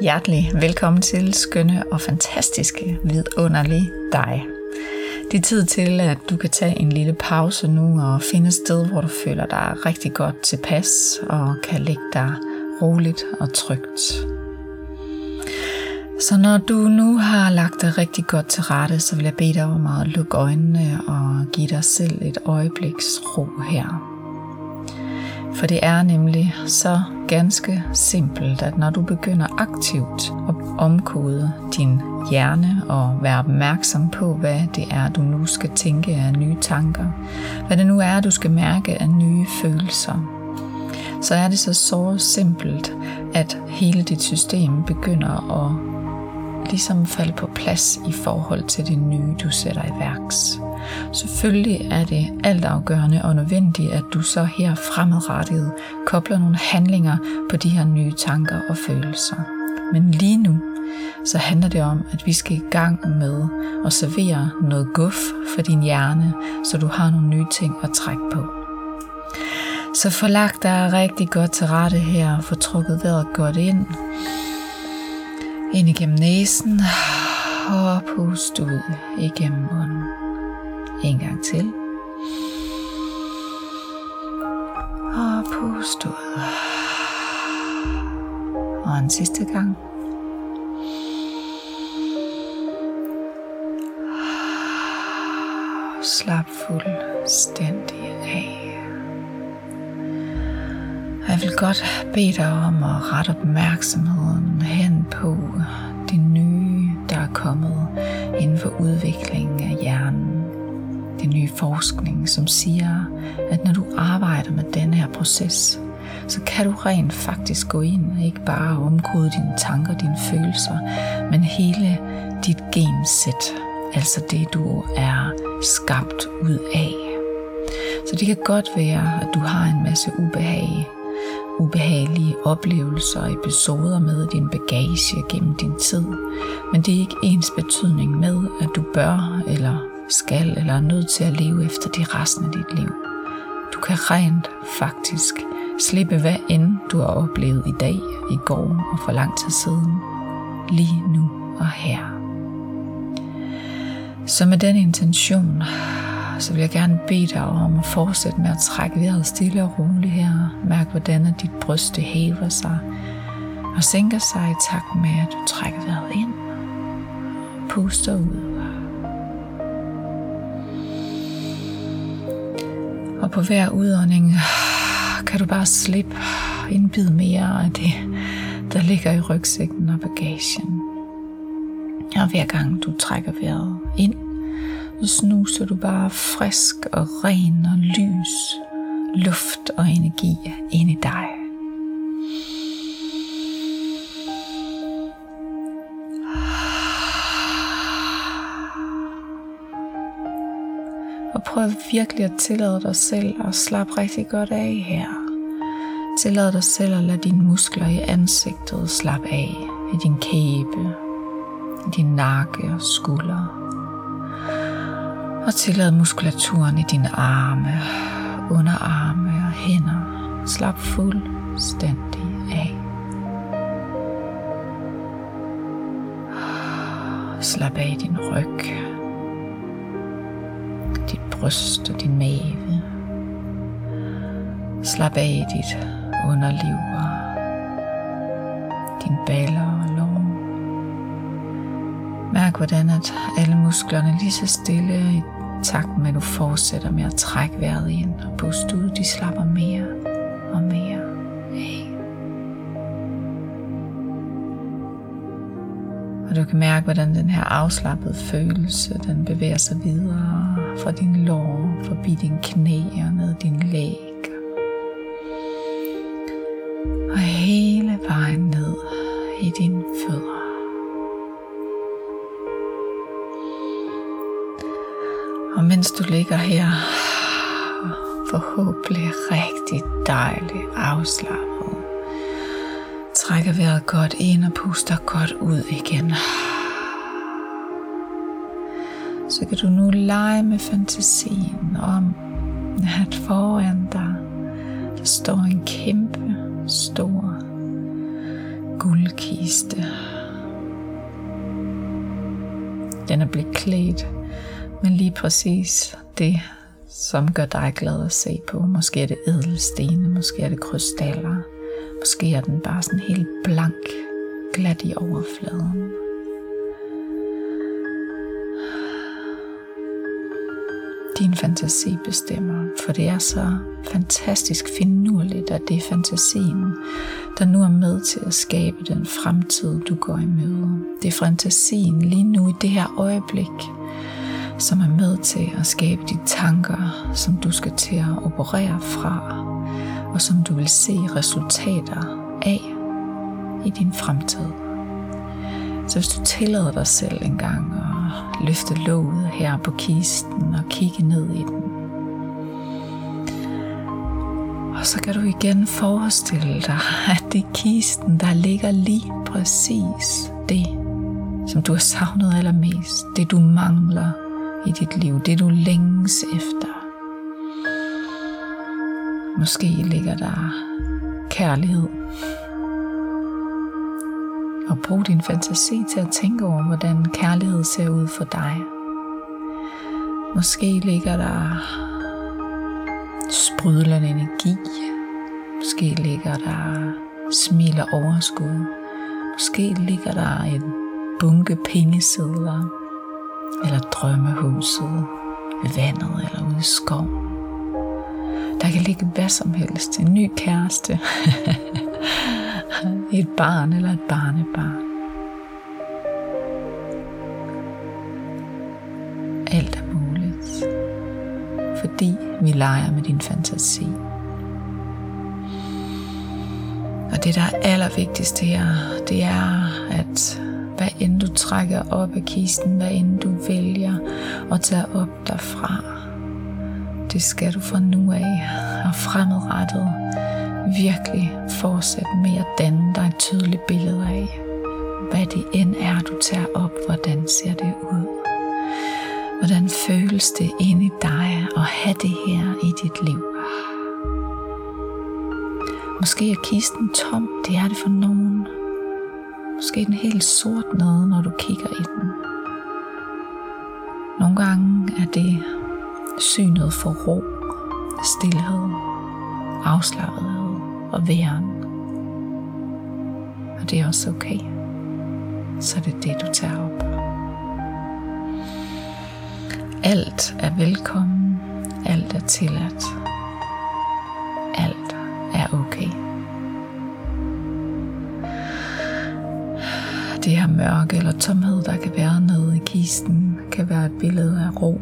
Hjertelig velkommen til skønne og fantastiske vidunderlige dig. Det er tid til, at du kan tage en lille pause nu og finde et sted, hvor du føler dig rigtig godt tilpas og kan ligge dig roligt og trygt. Så når du nu har lagt dig rigtig godt til rette, så vil jeg bede dig om at lukke øjnene og give dig selv et øjebliks ro her. For det er nemlig så ganske simpelt, at når du begynder aktivt at omkode din hjerne og være opmærksom på, hvad det er, du nu skal tænke af nye tanker, hvad det nu er, du skal mærke af nye følelser, så er det så så simpelt, at hele dit system begynder at ligesom falde på plads i forhold til det nye, du sætter i værks. Selvfølgelig er det altafgørende og nødvendigt, at du så her fremadrettet kobler nogle handlinger på de her nye tanker og følelser. Men lige nu, så handler det om, at vi skal i gang med at servere noget guf for din hjerne, så du har nogle nye ting at trække på. Så få lagt dig rigtig godt til rette her, få trukket vejret godt ind. Ind igennem næsen og pust ud igennem munden. En gang til. Og pust ud. Og en sidste gang. Slap fuldstændig af. Jeg vil godt bede dig om at rette opmærksomheden hen på det nye, der er kommet inden for udviklingen af hjernen rigtig ny forskning, som siger, at når du arbejder med den her proces, så kan du rent faktisk gå ind og ikke bare omkode dine tanker, dine følelser, men hele dit gensæt, altså det du er skabt ud af. Så det kan godt være, at du har en masse ubehag, ubehagelige oplevelser og episoder med din bagage gennem din tid, men det er ikke ens betydning med, at du bør eller skal eller er nødt til at leve efter de resten af dit liv. Du kan rent faktisk slippe hvad end du har oplevet i dag, i går og for lang tid siden, lige nu og her. Så med den intention, så vil jeg gerne bede dig om at fortsætte med at trække vejret stille og roligt her. Mærk, hvordan dit bryst hæver sig og sænker sig i takt med, at du trækker vejret ind og puster ud. på hver udånding kan du bare slippe en bid mere af det, der ligger i rygsækken og bagagen. Og hver gang du trækker vejret ind, så snuser du bare frisk og ren og lys, luft og energi ind i dig. Og prøv virkelig at tillade dig selv at slappe rigtig godt af her. Tillad dig selv at lade dine muskler i ansigtet slappe af, i din kæbe, i din nakke og skuldre. Og tillad muskulaturen i dine arme, underarme og hænder slap fuldstændig af. Slap af i din ryg, bryst og din mave. Slap af i dit underliv og dine baller og lår. Mærk hvordan at alle musklerne lige så stille i takt med at du fortsætter med at trække vejret ind og puste ud, de slapper mere og mere af. Og du kan mærke, hvordan den her afslappede følelse, den bevæger sig videre fra din lår, forbi din knæ og ned din læg. Og hele vejen ned i dine fødder. Og mens du ligger her, forhåbentlig rigtig dejligt afslappet, trækker vejret godt ind og puster godt ud igen så kan du nu lege med fantasien om, at foran dig, der står en kæmpe stor guldkiste. Den er blevet klædt, men lige præcis det, som gør dig glad at se på. Måske er det edelstene, måske er det krystaller, måske er den bare sådan helt blank, glat i overfladen. Din fantasi bestemmer, for det er så fantastisk finurligt, at det er fantasien, der nu er med til at skabe den fremtid, du går i møde. Det er fantasien lige nu i det her øjeblik, som er med til at skabe de tanker, som du skal til at operere fra, og som du vil se resultater af i din fremtid. Så hvis du tillader dig selv en gang at løfte låget her på kisten og kigge ned i den, og så kan du igen forestille dig, at det er kisten, der ligger lige præcis det, som du har savnet allermest, det du mangler i dit liv, det du længes efter. Måske ligger der kærlighed. Og brug din fantasi til at tænke over, hvordan kærlighed ser ud for dig. Måske ligger der sprudlende energi. Måske ligger der smil og overskud. Måske ligger der en bunke pengesedler eller drømmehuset ved vandet eller ude i skoven. Der kan ligge hvad som helst. En ny kæreste. et barn eller et barnebarn. Alt er muligt. Fordi vi leger med din fantasi. Og det, der er allervigtigst her, det er, at hvad end du trækker op af kisten, hvad end du vælger at tage op derfra, det skal du fra nu af og fremadrettet virkelig fortsætte med at danne dig et tydeligt billede af, hvad det end er, du tager op, hvordan ser det ud. Hvordan føles det inde i dig at have det her i dit liv? Måske er kisten tom, det er det for nogen. Måske er den helt sort nede, når du kigger i den. Nogle gange er det synet for ro, stillhed, afslappet og væren. Og det er også okay. Så det er det, du tager op. Alt er velkommen. Alt er tilladt. Alt er okay. Det her mørke eller tomhed, der kan være nede i kisten, kan være et billede af ro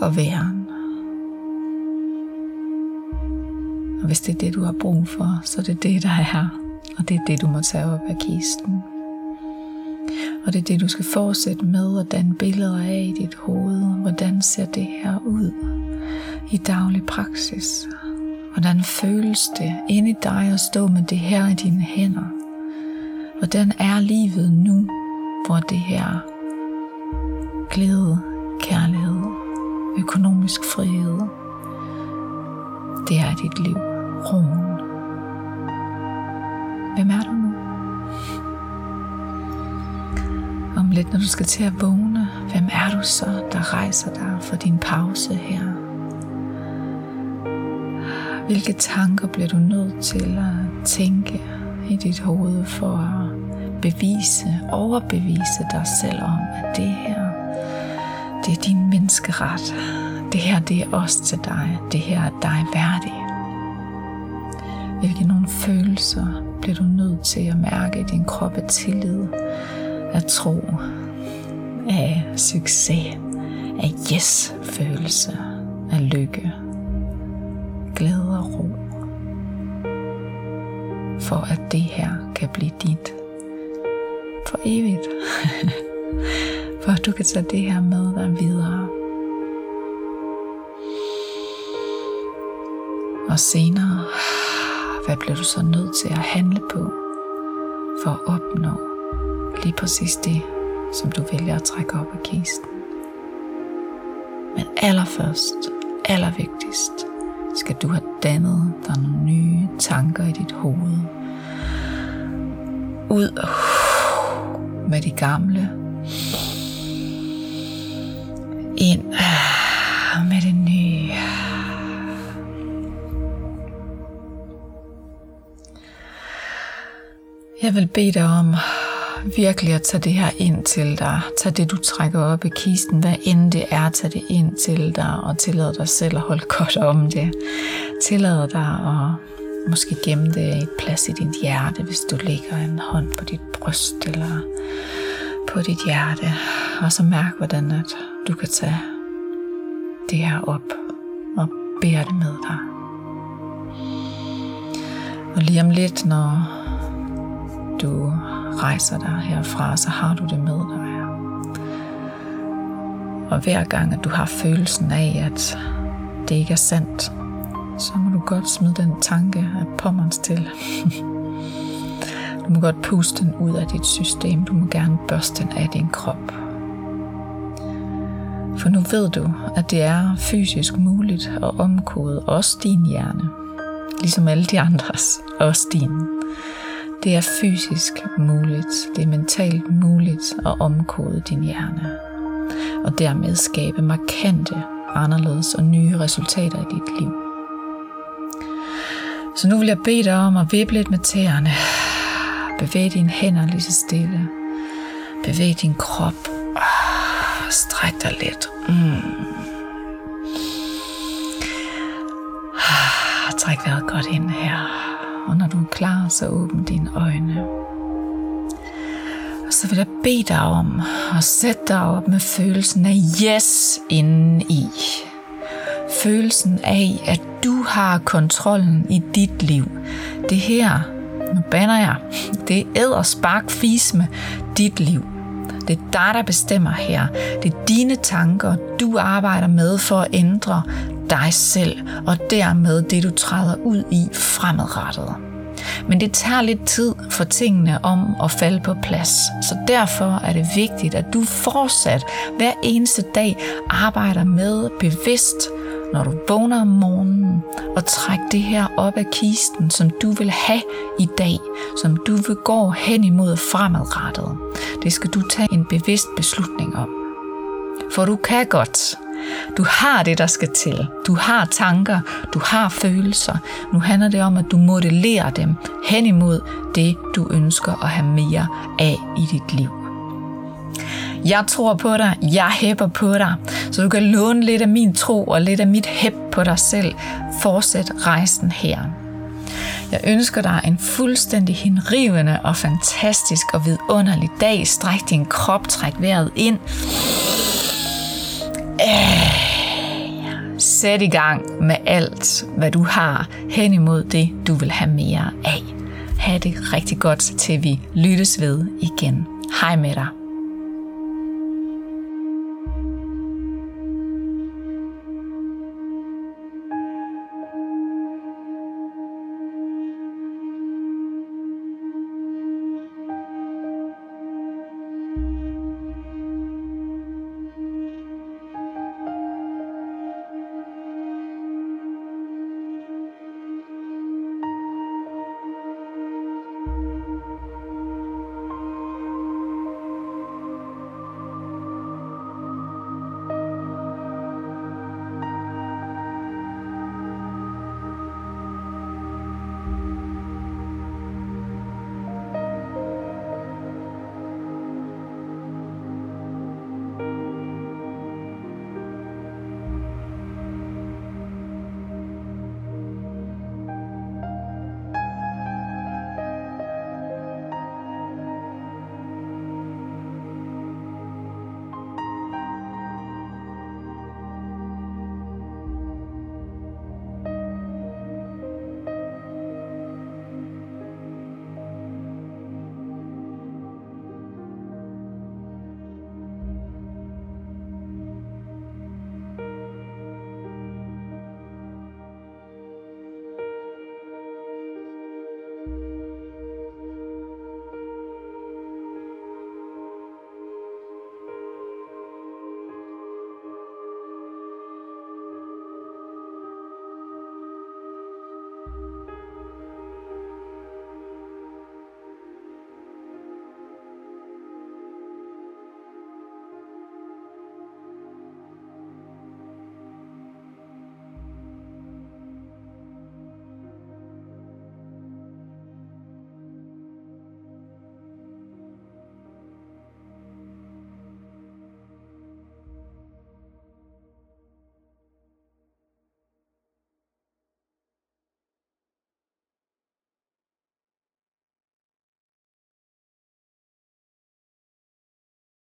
og væren. Hvis det er det, du har brug for, så er det det, der er her. Og det er det, du må tage op af kisten. Og det er det, du skal fortsætte med at danne billeder af i dit hoved. Hvordan ser det her ud i daglig praksis? Hvordan føles det inde i dig at stå med det her i dine hænder? Hvordan er livet nu, hvor det her glæde, kærlighed, økonomisk frihed, det er dit liv, roen. Hvem er du nu? Om lidt, når du skal til at vågne, hvem er du så, der rejser dig for din pause her? Hvilke tanker bliver du nødt til at tænke i dit hoved for at bevise, overbevise dig selv om, at det her, det er din menneskeret. Det her, det er også til dig. Det her er dig værdig. Hvilke nogle følelser bliver du nødt til at mærke i din krop af tillid, af tro, af succes, af yes-følelse, af lykke, glæde og ro. For at det her kan blive dit for evigt. for at du kan tage det her med dig videre. Og senere, hvad bliver du så nødt til at handle på for at opnå lige præcis det, som du vælger at trække op af kisten. Men allerførst, allervigtigst, skal du have dannet dig nogle nye tanker i dit hoved. Ud med de gamle. Ind Jeg vil bede dig om virkelig at tage det her ind til dig. Tag det, du trækker op i kisten, hvad end det er, tag det ind til dig, og tillad dig selv at holde godt om det. Tillad dig at måske gemme det et plads i dit hjerte, hvis du lægger en hånd på dit bryst eller på dit hjerte. Og så mærk, hvordan at du kan tage det her op og bære det med dig. Og lige om lidt, når du rejser dig herfra, så har du det med dig. Og hver gang, at du har følelsen af, at det ikke er sandt, så må du godt smide den tanke af pommerens til. Du må godt puste den ud af dit system. Du må gerne børste den af din krop. For nu ved du, at det er fysisk muligt at omkode også din hjerne. Ligesom alle de andres, også din. Det er fysisk muligt, det er mentalt muligt at omkode din hjerne, og dermed skabe markante, anderledes og nye resultater i dit liv. Så nu vil jeg bede dig om at vippe lidt med tæerne. Bevæg dine hænder lige så stille. Bevæg din krop. Stræk dig lidt. Mm. Træk vejret godt ind her. Og når du er klar, så åbn dine øjne. Og så vil jeg bede dig om at sætte dig op med følelsen af yes inden i. Følelsen af, at du har kontrollen i dit liv. Det her, nu banner jeg, det er spark fisme dit liv. Det er dig, der bestemmer her. Det er dine tanker, du arbejder med for at ændre dig selv, og dermed det, du træder ud i fremadrettet. Men det tager lidt tid for tingene om at falde på plads. Så derfor er det vigtigt, at du fortsat hver eneste dag arbejder med bevidst, når du vågner om morgenen, og træk det her op af kisten, som du vil have i dag, som du vil gå hen imod fremadrettet. Det skal du tage en bevidst beslutning om. For du kan godt. Du har det, der skal til. Du har tanker, du har følelser. Nu handler det om, at du modellerer dem hen imod det, du ønsker at have mere af i dit liv. Jeg tror på dig, jeg hæpper på dig, så du kan låne lidt af min tro og lidt af mit hæb på dig selv. Fortsæt rejsen her. Jeg ønsker dig en fuldstændig henrivende og fantastisk og vidunderlig dag. Stræk din krop, træk vejret ind. Sæt i gang med alt, hvad du har hen imod det, du vil have mere af. Ha' det rigtig godt, til vi lyttes ved igen. Hej med dig.